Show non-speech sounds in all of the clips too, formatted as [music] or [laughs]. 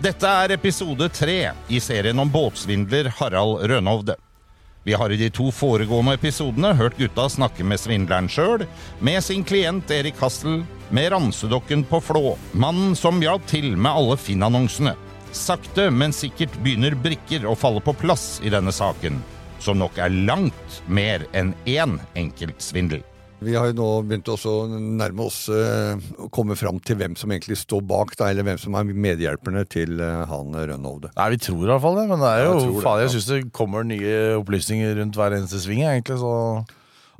Dette er episode tre i serien om båtsvindler Harald Rønhovde. Vi har i de to foregående episodene hørt gutta snakke med svindleren sjøl, med sin klient Erik Hassel, med ransedokken på Flå, mannen som hjalp til med alle Finn-annonsene. Sakte, men sikkert begynner brikker å falle på plass i denne saken, som nok er langt mer enn én enkeltsvindel. Vi har jo nå begynt å nærme oss eh, å komme fram til hvem som egentlig står bak, da, eller hvem som er medhjelperne til eh, han Rønhovde. Nei, vi tror i hvert fall det, men det er Ja, jo jeg tror faen, jeg ja. syns det kommer nye opplysninger rundt hver eneste sving, egentlig, så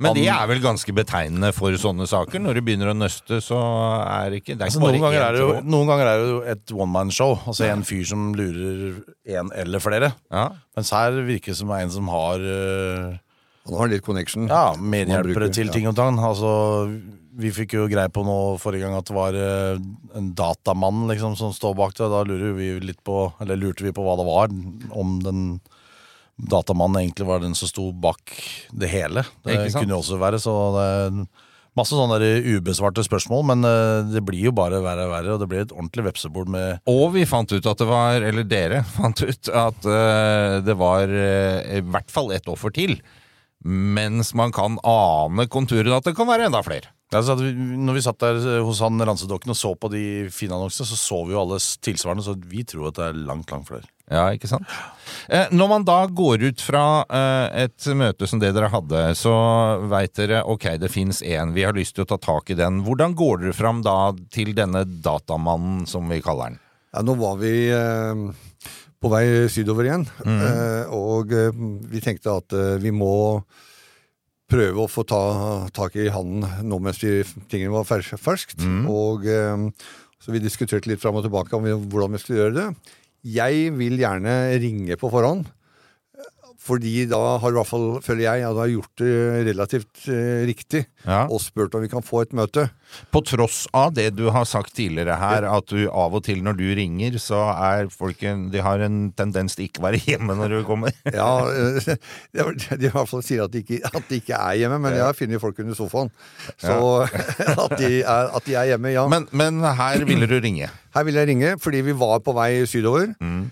Men det er vel ganske betegnende for sånne saker? Når du begynner å nøste, så er det ikke Det er altså, noen, ganger er det jo, noen ganger er det jo et one man-show. Altså en fyr som lurer en eller flere. Ja. Mens her virker det som en som har øh, Han har litt connection. ja, medhjelpere bruker, til ting og tang. Altså, vi fikk jo greie på nå forrige gang at det var øh, en datamann liksom, som står bak det. Da lurer vi litt på, eller lurte vi på hva det var. Om den datamannen egentlig var den som sto bak det hele. Det kunne jo også være, så det er masse sånne ubesvarte spørsmål. Men øh, det blir jo bare verre og verre, og det blir et ordentlig vepsebol med Og vi fant ut at det var, eller dere [laughs] fant ut at eh, det var eh, i hvert fall ett offer til. Mens man kan ane konturene at det kan være enda flere. Altså, vi, når vi satt der eh, hos han Ransedokken og så på de fine annonsene, så så vi jo alle tilsvarende, så vi tror at det er langt, langt flere. Ja, ikke sant? Eh, når man da går ut fra eh, et møte som det dere hadde, så veit dere ok, det fins én, vi har lyst til å ta tak i den. Hvordan går dere fram da til denne datamannen, som vi kaller den? Ja, nå var vi eh, på vei sydover igjen, eh, og eh, vi tenkte at eh, vi må prøve å få ta tak i handen nå mens vi, tingene var fers ferskt. Og, eh, så vi diskuterte litt fram og tilbake om vi, hvordan vi skulle gjøre det. Jeg vil gjerne ringe på forhånd. Fordi da har i hvert fall, føler jeg, at har gjort det relativt eh, riktig. Ja. Og spurt om vi kan få et møte. På tross av det du har sagt tidligere her, at du av og til når du ringer, så er folk en, De har en tendens til ikke å være hjemme når du kommer. [laughs] Ja, eh, [laughs] de de i hvert fall sier at de, ikke, at de ikke er hjemme, men jeg har funnet folk under sofaen. Så [laughs] at, de er, at de er hjemme, ja. Men, men her ville du ringe. Her ville jeg ringe, fordi vi var på vei sydover. eh,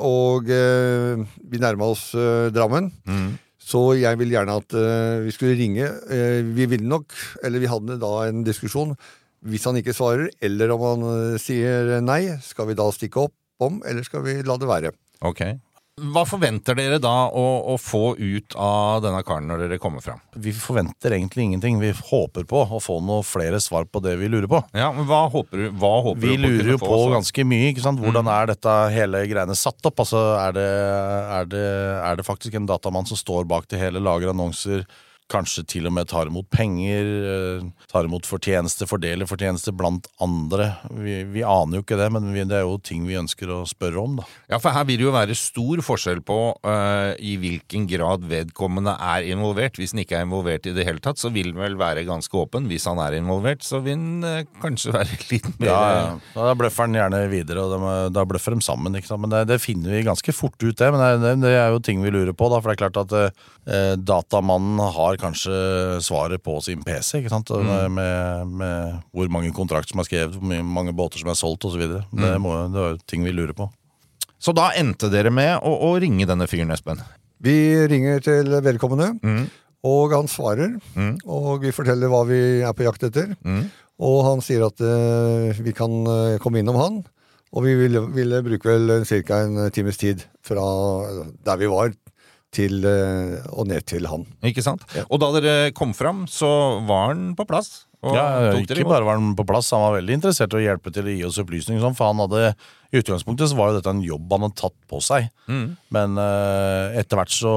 og eh, vi nærma oss eh, Drammen. Så jeg vil gjerne at eh, vi skulle ringe. Eh, vi ville nok, eller vi hadde da en diskusjon. Hvis han ikke svarer, eller om han eh, sier nei, skal vi da stikke opp om, eller skal vi la det være? Ok. Hva forventer dere da å, å få ut av denne karen når dere kommer fram? Vi forventer egentlig ingenting. Vi håper på å få noe flere svar på det vi lurer på. Ja, men Hva håper du, hva håper Vi du å lurer jo på også? ganske mye. ikke sant? Hvordan er dette hele greiene satt opp? Altså, er det, er, det, er det faktisk en datamann som står bak det hele, lager annonser, kanskje til og med tar imot penger, eh, tar imot fortjeneste, fordeler fortjeneste blant andre? Vi, vi aner jo ikke det, men vi, det er jo ting vi ønsker å spørre om, da. Ja, for her vil det jo være stor forskjell på uh, i hvilken grad vedkommende er involvert. Hvis han ikke er involvert i det hele tatt, så vil han vel være ganske åpen. Hvis han er involvert, så vil han uh, kanskje være [laughs] litt mer Ja, ja. Da bløffer han gjerne videre, og de, da bløffer de sammen. Ikke sant? Men det, det finner vi ganske fort ut, det. Men det, det, det er jo ting vi lurer på, da. For det er klart at uh, datamannen har kanskje svaret på sin PC, ikke sant. Mm. Med, med hvor mange kontrakter som er skrevet, hvor mange båter som er solgt osv. Det, må- det er ting vi lurer på. Så da endte dere med å, å ringe denne fyren, Espen. Vi ringer til vedkommende, og han svarer. Og vi forteller hva vi er på jakt etter. Og han sier at uh, vi kan uh, komme innom han. Og vi ville, ville bruke vel ca. en times tid fra der vi var, til, eh, og ned til han. Ikke sant? Og da dere kom fram, så var han på plass. Og Ja, ikke bare var han på plass, han var veldig interessert i å hjelpe til å gi oss opplysninger. Sånn, for han hadde, I utgangspunktet så var jo dette en jobb han hadde tatt på seg. Men uh, etter hvert så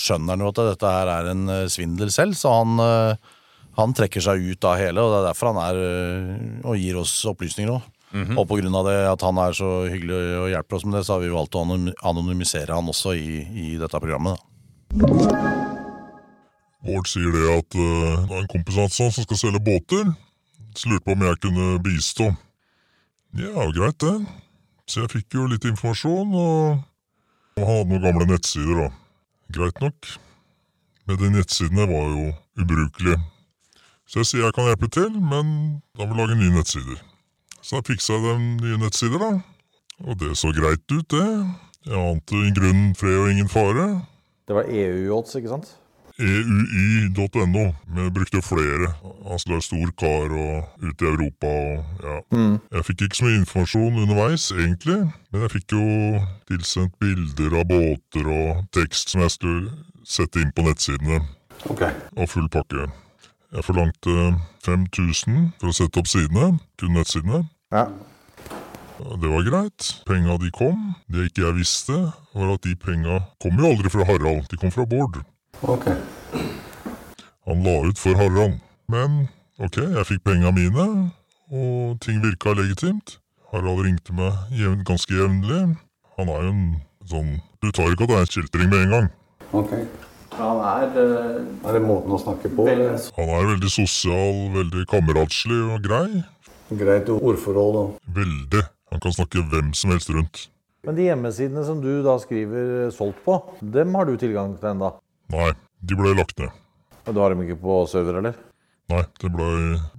skjønner han jo at dette her er en eh, svindel selv, så han, uh, han trekker seg ut av hele, og det er derfor han er og gir oss opplysninger òg. Og på grunn av det at han er så hyggelig og hjelper oss med det, så har vi valgt å anonymisere han også i, i dette programmet. Da. Bård sier det at uh, det er en kompis av han som skal selge båter. Så lurte på om jeg kunne bistå. Ja, greit det. Så jeg fikk jo litt informasjon, og, og han hadde noen gamle nettsider, da. Greit nok. Men de nettsidene var jo ubrukelige. Så jeg sier jeg kan hjelpe til, men da må vi lage nye nettsider. Så jeg fiksa dem nye nettsider, da. Og det så greit ut, det. Jeg ante i grunnen fred og ingen fare. Det var EU-odds, ikke sant? EUY.no. eui.no. Vi brukte jo flere. Han skulle være stor kar og ute i Europa og ja. Jeg fikk ikke så mye informasjon underveis, egentlig, men jeg fikk jo tilsendt bilder av båter og tekst som jeg skulle sette inn på nettsidene, Ok. og full pakke. Jeg forlangte 5000 for å sette opp sidene, kun nettsidene. Ja. Det var greit. Penga de kom. Det ikke jeg visste, var at de penga kom jo aldri fra Harald, de kom fra Bård. Ok. Han la ut for Harald. Men ok, jeg fikk penga mine, og ting virka legitimt. Harald ringte meg jevn, ganske jevnlig. Han er jo en sånn Du tar ikke at det er en kjeltring med en gang. Ok. Han er øh, Er det måten å snakke på? veldig Han er veldig sosial, veldig kameratslig og grei. Greit ordforhold Da. Veldig. Han kan snakke hvem som helst rundt. Men de hjemmesidene som du da skriver solgt på, dem har du tilgang til ennå? Nei, de ble lagt ned. Men Du har dem ikke på server, eller? Nei, det ble,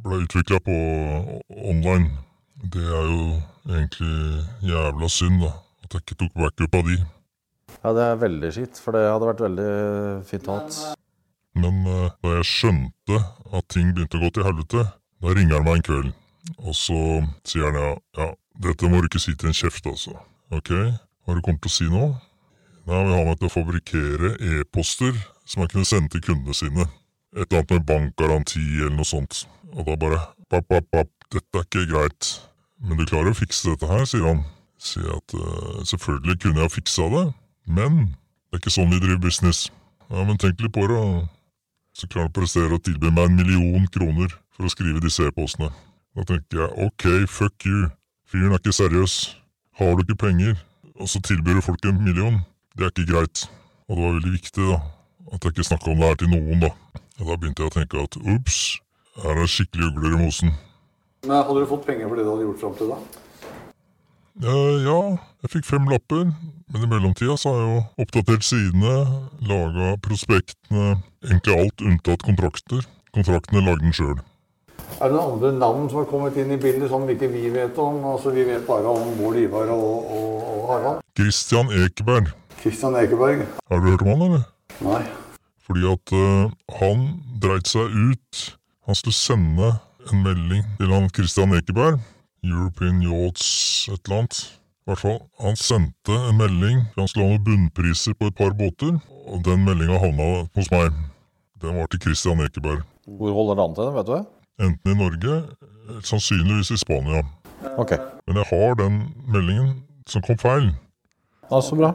ble utvikla på online. Det er jo egentlig jævla synd, da. At jeg ikke tok backup av de. Ja, det er veldig skitt, for det hadde vært veldig fint å ha. Men eh, da jeg skjønte at ting begynte å gå til helvete, da ringer han meg en kveld. Og så sier han ja, ja, dette må du ikke si til en kjeft, altså. Ok, hva du kommer til å si nå? Nei, han vil ha meg til å fabrikkere e-poster som han kunne sende til kundene sine. Et eller annet med bankgaranti eller noe sånt. Og da bare papp, papp, papp, dette er ikke greit. Men du klarer å fikse dette her, sier han. Sier at uh, selvfølgelig kunne jeg ha fiksa det, men det er ikke sånn vi driver business. Ja, men tenk litt på det, da. Så klarer han å prestere å tilby meg en million kroner for å skrive disse e-postene. Da tenker jeg ok, fuck you. Fyren er ikke seriøs. Har du ikke penger, og så tilbyr du folk en million, det er ikke greit. Og det var veldig viktig, da, at jeg ikke snakka om det her til noen, da. Og da begynte jeg å tenke at ups, her er skikkelig ugler i mosen. Men Hadde du fått penger for det du hadde gjort fram til da? Eh, ja, jeg fikk fem lapper, men i mellomtida så har jeg jo oppdatert sidene, laga prospektene, egentlig alt unntatt kontrakter. Kontraktene lagde den sjøl. Er det noen andre navn som har kommet inn i bildet som ikke vi vet om? Altså Vi vet bare om Bård Ivar og, og, og Harald. Christian Ekeberg, Kristian Ekeberg? har du hørt om han, eller? Nei. Fordi at uh, han dreit seg ut. Han skulle sende en melding til han Christian Ekeberg. European Yachts et eller annet. I hvert fall, Han sendte en melding. Han skulle ha noen bunnpriser på et par båter. Og den meldinga havna hos meg. Den var til Christian Ekeberg. Hvor holder det an til, vet du? Enten i Norge, eh, sannsynligvis i Spania. Ok, Men jeg har den meldingen som kom feil. ja, så bra.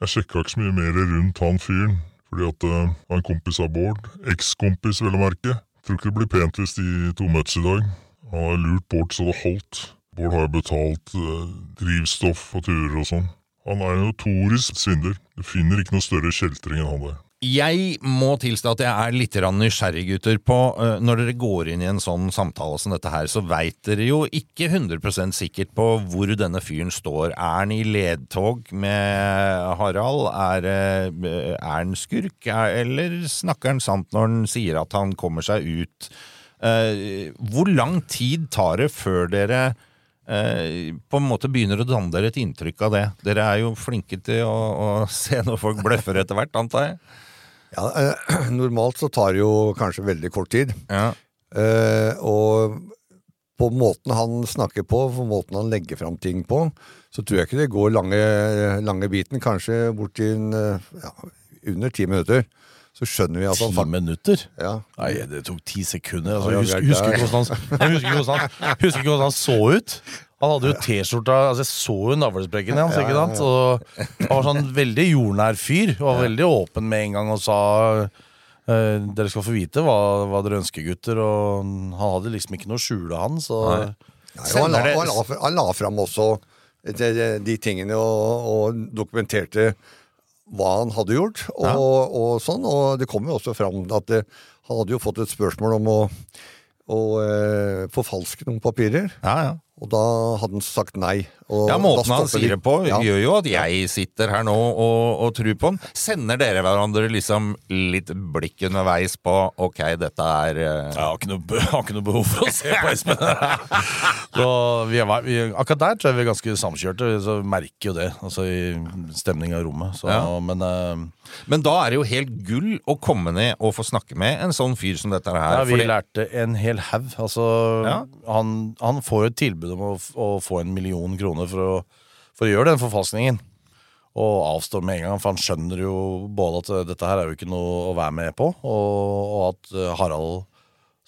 Jeg sjekka ikke så mye mer rundt han fyren, fordi at uh, han kompis av Bård. Ekskompis, vel å merke. Tror ikke det blir pent hvis de to møtes i dag. Han har lurt Bård så det holdt. Bård har jo betalt uh, drivstoff og turer og sånn. Han er en notorisk svindler. Du finner ikke noe større kjeltring enn han der. Jeg må tilstå at jeg er litt nysgjerrig, gutter, på øh, når dere går inn i en sånn samtale som dette her, så veit dere jo ikke 100 sikkert på hvor denne fyren står. Er han i ledtog med Harald? Er, øh, er han skurk? Er, eller snakker han sant når han sier at han kommer seg ut? Eh, hvor lang tid tar det før dere eh, på en måte begynner å danne dere et inntrykk av det? Dere er jo flinke til å, å [laughs] se når folk bløffer etter hvert, antar jeg? Ja, eh, [clears throat] Normalt så tar det jo kanskje veldig kort tid. Ja. Eh, og på måten han snakker på, på måten han legger fram ting på, så tror jeg ikke det går lange, lange biten. Kanskje bort til en, eh, ja, under ti minutter. Så skjønner vi at han Ti minutter? ja, Nei, det tok ti sekunder. Altså, husker, er- husker, [laughs] hvordan han, husker, hvordan han, husker hvordan han så ut. Han hadde jo T-skjorta altså Jeg så jo navlesprekken hans. ikke sant? Og Han var sånn veldig jordnær fyr. Og var veldig åpen med en gang og sa eh, dere skal få vite hva, hva dere ønsker, gutter. Og han hadde liksom ikke noe å skjule, han. Så Nei. og han, la, han, la, han la fram også de, de, de tingene og, og dokumenterte hva han hadde gjort, og, Ja. og sånn. Og det kom jo også fram at det, han hadde jo fått et spørsmål om å, å eh, forfalske noen papirer. Ja, ja. Og da hadde han sagt nei. Og Ja, Måten han sier det på, Ja. gjør jo at jeg sitter her nå og, og tror på han. Sender dere hverandre liksom litt blikk underveis på ok, dette er uh... Jeg har ikke noe, har ikke noe behov for å se på Espen. [laughs] så vi er, vi, akkurat der tror jeg vi er ganske samkjørte. Så vi merker jo det altså i stemninga i rommet. Så, Ja. Men uh... Men da er det jo helt gull å komme ned og få snakke med en sånn fyr som dette her. ja, vi fordi- lærte en hel haug. Altså, Ja. han, han får jo et tilbud om å, å få en million kroner for å, for å gjøre den forfalskningen. Og avstår med en gang, for han skjønner jo både at eh, dette her er jo ikke noe å være med på, og, og at eh, Harald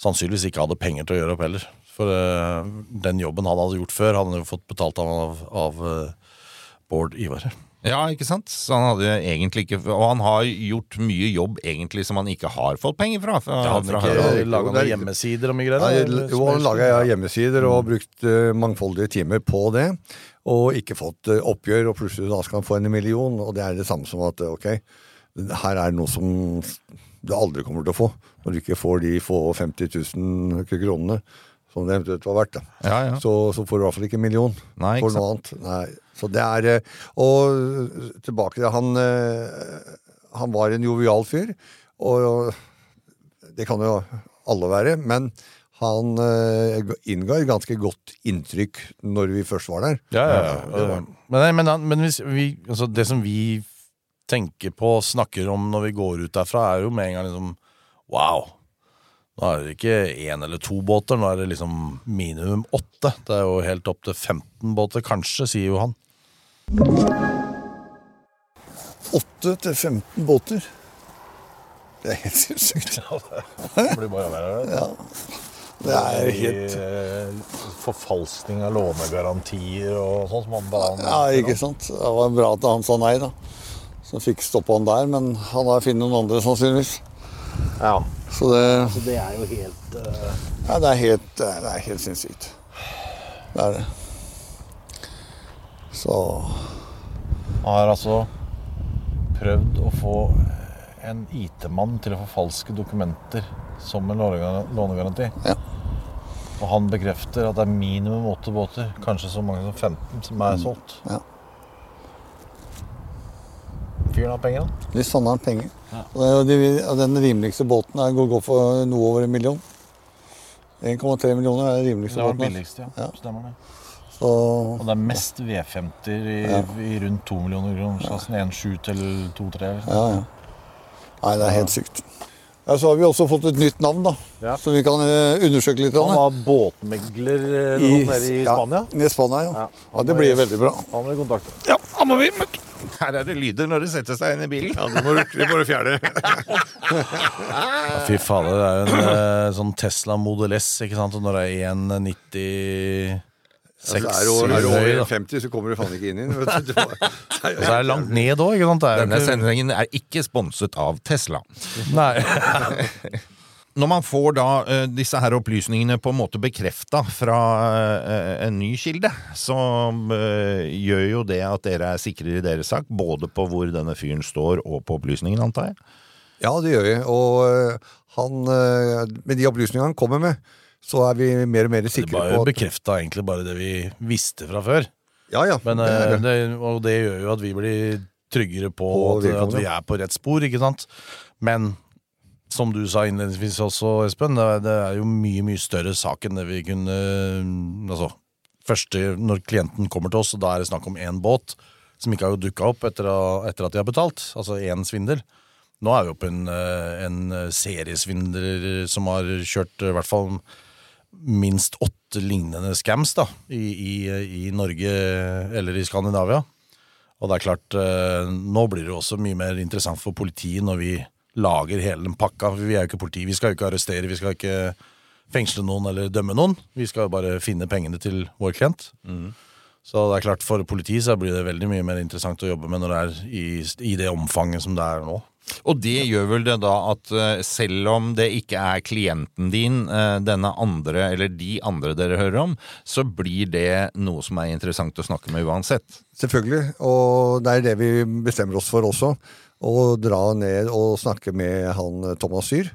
sannsynligvis ikke hadde penger til å gjøre opp heller. For uh, den jobben han hadde gjort før, hadde han jo fått betalt av, av, eh, Bård Ivar. Ja, ikke sant? Så han hadde egentlig ikke Og han har gjort mye jobb egentlig som han ikke har fått penger fra. fra, ja, han fra ikke. Laga noen hjemmesider og mye greier. Nei, jo, han laga ja, hjemmesider og brukt uh, mangfoldige timer på det. Og ikke fått uh, oppgjør, og plutselig da skal han få en million. Og det er det samme som at eh, ok, her er det noe som du aldri kommer til å få. Når du ikke får de få 50 000 kronene som det eventuelt var verdt. Ja, ja. Så, så får du i hvert fall ikke en million Nei, ikke for noe annet. Nei. Så det er eh, Og tilbake til han eh, Han var en jovial fyr, og det kan jo alle være, men han eh, innga et ganske godt inntrykk når vi først var der. Ja, ja, ja. Men, men, men hvis vi, altså det som vi tenker på, snakker om når vi går ut derfra, er jo med en gang liksom Wow! Nå er det ikke én eller to båter, nå er det liksom minimum åtte. Det er jo helt opp til 15 båter, kanskje, sier jo han. 8 til 15 båter. Det er helt sinnssykt. [laughs] Det blir bare verre. Ja. Det er helt eh, Forfalskning av lånegarantier og sånn som han ba om. Ja, ikke sant. Det var bra at han sa nei, da. Så fikk stoppa han der, men han har funnet noen andre, sannsynligvis. Ja. Så det Så det er jo helt uh... Ja, det er helt, det er, er helt sinnssykt. Det er det. Så Han har altså prøvd å få en IT-mann til å forfalske dokumenter som en lånegaranti. Ja. Og han bekrefter at det er minimum åtte båter, kanskje så mange som 15, som er solgt. Ja. Fyren har penger. Hvis han har penger. Er de, og den rimeligste båten er, går, for noe over en million. 1,3 millioner er den rimeligste Det var den båten. billigste, ja. Ja. Stemmer det. Så Og det er mest V50-er i, Ja. i rundt 2 millioner kroner. Klassen 1,7 til 2,3. ja, ja. Nei, det er helt sykt. Ja, Så har vi også fått et nytt navn, da. Ja. Så vi kan eh, undersøke litt. Han var båtmegler eh, nede i Spania. Ja, i Spania, ja. Ja. ja. Det blir veldig bra. Han vil kontakte. Ja, han må vi møte. Her er det lyder når du setter seg inn i bilen. Ja, det må, du- det må du fjerne. Fy fader, det er jo en eh, sånn Tesla Model S, ikke sant? Og når det er 1,96 Altså, er du, er du over 50, så kommer du faen ikke inn i den. Og så er det langt ned òg, ikke sant? Det jo Denne sendingen er ikke sponset av Tesla. Nei. [laughs] Når man får da eh, disse her opplysningene på en måte bekrefta fra eh, en ny kilde, så eh, gjør jo det at dere er sikrere i deres sak, både på hvor denne fyren står og på opplysningen, antar jeg. Ja, det gjør vi. Og han, med de opplysningene han kommer med, så er vi mer og mer sikre sikre Det på at bekrefta egentlig bare det vi visste fra før. Ja, ja. Men, det det. det, og det gjør jo at vi blir tryggere på, På at, at vi er på rett spor, ikke sant? Men som du sa innledningsvis også, Espen, det, er- det er jo mye, mye større sak enn det vi kunne Altså, første når klienten kommer til oss, og da er det snakk om én båt som ikke har dukka opp etter, etter at de har betalt, altså én svindel. Nå er vi oppe en, eh, en seriesvindler som har kjørt eh, i hvert fall minst åtte lignende scams da, i, i, i Norge eller i Skandinavia. Og det er klart, eh, nå blir det også mye mer interessant for politiet når vi lager hele den pakka. Vi er jo ikke politi, vi skal jo ikke arrestere, vi skal ikke fengsle noen eller dømme noen. Vi skal jo bare finne pengene til vår klient. Så det er klart for politiet så blir det veldig mye mer interessant å jobbe med når det er i, i det omfanget som det er nå. Og det gjør vel det da at eh, selv om det ikke er klienten din, eh, denne andre eller de andre dere hører om, så blir det noe som er interessant å snakke med uansett. Selvfølgelig, og det er det vi bestemmer oss for også. Å dra ned og snakke med han eh, Thomas Syr.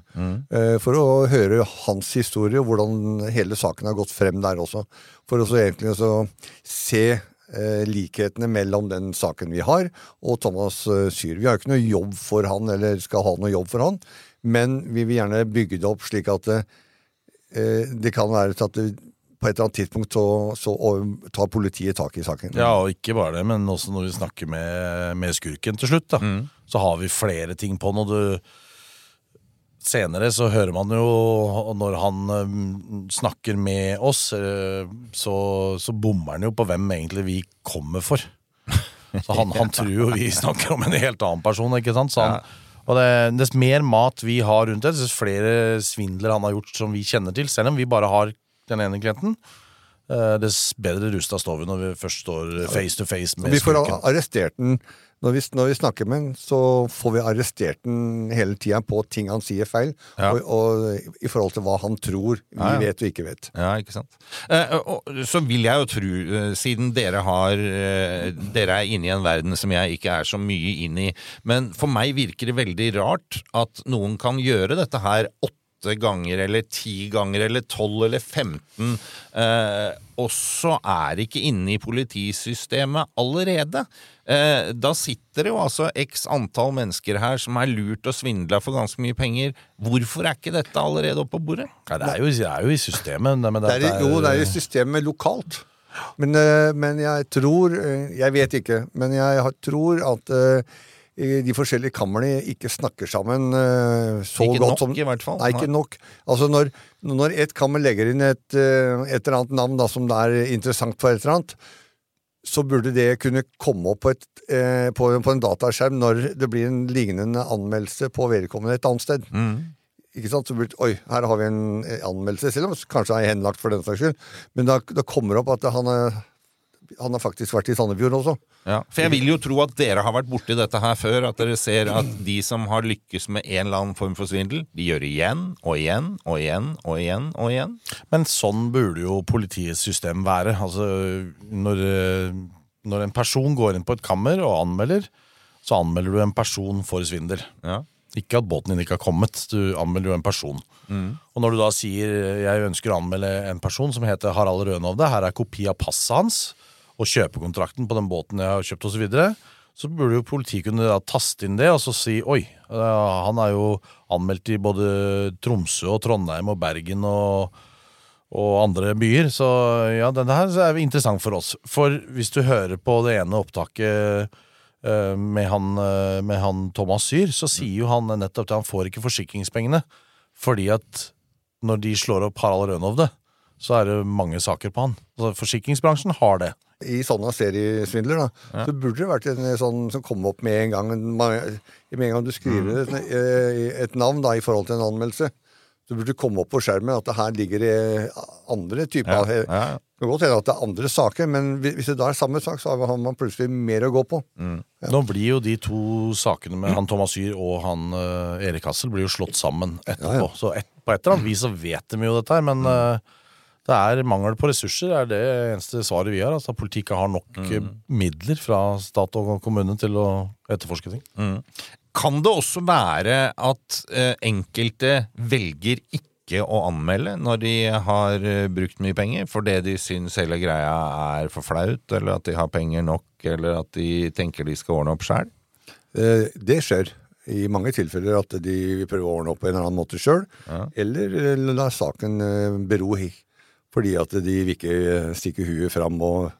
eh, For å høre hans historie, og hvordan hele saken har gått frem der også. For å egentlig å se eh, likhetene mellom den saken vi har, og Thomas eh, Syr. Vi har ikke noe jobb for han, eller skal ha noe jobb for han, men vi vil gjerne bygge det opp slik at det, eh, det kan være at det, på et eller annet tidspunkt så, så tar politiet tak i saken. Ja, og ikke bare det, men også når vi snakker med, med skurken til slutt, da, så har vi flere ting på når du Senere så hører man jo, når han eh, snakker med oss, eh, så, så bommer han jo på hvem egentlig vi kommer for. Så han, han tror jo vi snakker om en helt annen person, ikke sant? Så han, Og det, dess mer mat vi har rundt det, dess flere svindler han har gjort som vi kjenner til, selv om vi bare har den ene klienten, eh, dess bedre rusta står vi når vi først står face to face med vi får arrestert den når vi, når vi snakker med den, så får vi arrestert den hele tida på ting han sier feil, Ja. og, og i forhold til hva han tror vi Ja, ja. vet og ikke vet. Ja, ikke sant. Eh, og, så vil jeg jo tro, eh, siden dere har eh, Dere er inne i en verden som jeg ikke er så mye inn i, men for meg virker det veldig rart at noen kan gjøre dette her åtte ganger eller ti ganger eller tolv eller 15, eh, også er ikke inne i politisystemet allerede. Eh, da sitter det jo altså x antall mennesker her som er lurt og svindla for ganske mye penger. Hvorfor er ikke dette allerede oppe på bordet? Ja, det, er jo, det er jo i systemet. Det, Det er, jo, det er i systemet lokalt. Men, eh, men jeg tror eh, Jeg vet ikke, men jeg tror at eh, de forskjellige kamrene ikke snakker sammen eh, så Ikke godt nok, som i hvert fall. Nei, ikke nok. Altså når, når et kammer legger inn et, eh, et eller annet navn da, som det er interessant for et eller annet, så burde det kunne komme opp på, et, eh, på, på en dataskjerm når det blir en lignende anmeldelse på vedkommende et annet sted. Ikke sant? Så burde, oi, her har vi en anmeldelse, selv om det kanskje er henlagt for den saks skyld. Men da, da kommer det opp at han, er, han har faktisk vært i Sandefjord også. Ja, for jeg vil jo tro at dere har vært borti dette her før, at dere ser at de som har lykkes med en eller annen form for svindel, de gjør igjen og igjen og igjen og igjen og igjen. Men sånn burde jo politiets system være. Altså, når, når en person går inn på et kammer og anmelder, så anmelder du en person for svindel. Ja. Ikke at båten din ikke har kommet, du anmelder jo en person. Og når du da sier jeg ønsker å anmelde en person som heter Harald Rønovde', her er kopi av passet hans og kjøpekontrakten på den båten jeg har kjøpt osv., så, videre, så burde jo politiet kunne da taste inn det og så si oi, eh, han er jo anmeldt i både Tromsø og Trondheim og Bergen og og andre byer. Så ja, denne her er interessant for oss. For hvis du hører på det ene opptaket eh, med han, eh, med han Thomas Syr, så sier jo han nettopp det. han får ikke forsikringspengene. Fordi at når de slår opp Harald Rønhovde, så er det mange saker på han. Altså, forsikringsbransjen har det. I sånne seriesvindler, da, så burde det vært en sånn som kom opp med en gang. Med en gang du skriver et, eh, et navn da, i forhold til en anmeldelse, så burde det komme opp på skjermen at det her ligger det andre typer Ja, ja, ja. Det kan godt hende at det er andre saker, men hvis det da er samme sak, så har man plutselig mer å gå på. Nå blir jo de to sakene med han Thomas Syr og han uh, Erik Hassel blir jo slått sammen etterpå. Ja, ja. Så et, på et eller annet vis så vet de jo dette her, men eh, det er mangel på ressurser. Er det eneste svaret vi har. Altså Politiet ikke har nok mm. midler fra stat og kommune til å etterforske ting. Kan det også være at eh, enkelte velger ikke å anmelde når de har eh, brukt mye penger, fordi de syns hele greia er for flaut, eller at de har penger nok, eller at de tenker de skal ordne opp sjøl? Eh, Det skjer i mange tilfeller at de vil prøve å ordne opp på en eller annen måte sjøl, eller eh, la saken eh, bero. Fordi at de vil ikke eh, stikke huet fram og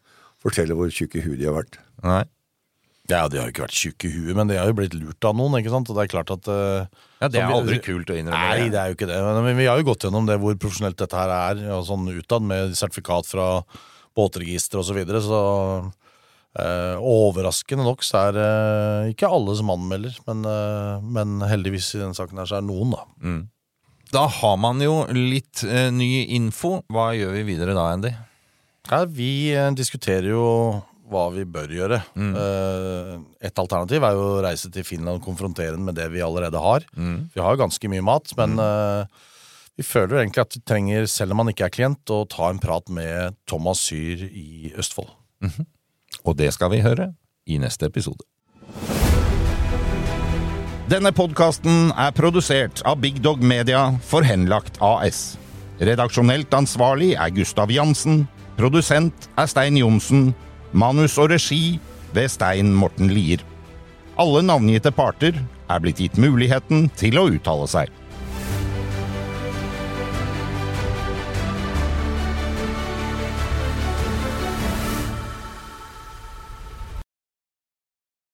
fortelle hvor tjukke huet de har vært. Nei. Ja, De har jo ikke vært tjukke i huet, men de har jo blitt lurt av noen. ikke sant? Og det er klart at... Uh, Ja, det er vi- aldri kult å innrømme. Nei, det er jo ikke det. Men men vi har jo gått gjennom det hvor profesjonelt dette her er, og sånn utad, med sertifikat fra båtregister osv. Så, videre, så uh, overraskende nok så er det ikke alle som anmelder, men, men heldigvis i denne saken her så er det noen, da. Da har man jo litt eh, ny info. Hva gjør vi videre da, Andy? Ja, vi eh, diskuterer jo hva vi bør gjøre. Eh, Et alternativ er jo å reise til Finland og konfrontere den med det vi allerede har. Vi har jo ganske mye mat, men eh, vi føler jo egentlig at vi trenger, selv om man ikke er klient, å ta en prat med Thomas Syr i Østfold. Og det skal vi høre i neste episode. Denne podkasten er produsert av Big Dog Media for Henlagt AS. Redaksjonelt ansvarlig er Gustav Jansen. Produsent er Stein Johnsen. Manus og regi ved Stein Morten Lier. Alle navngitte parter er blitt gitt muligheten til å uttale seg.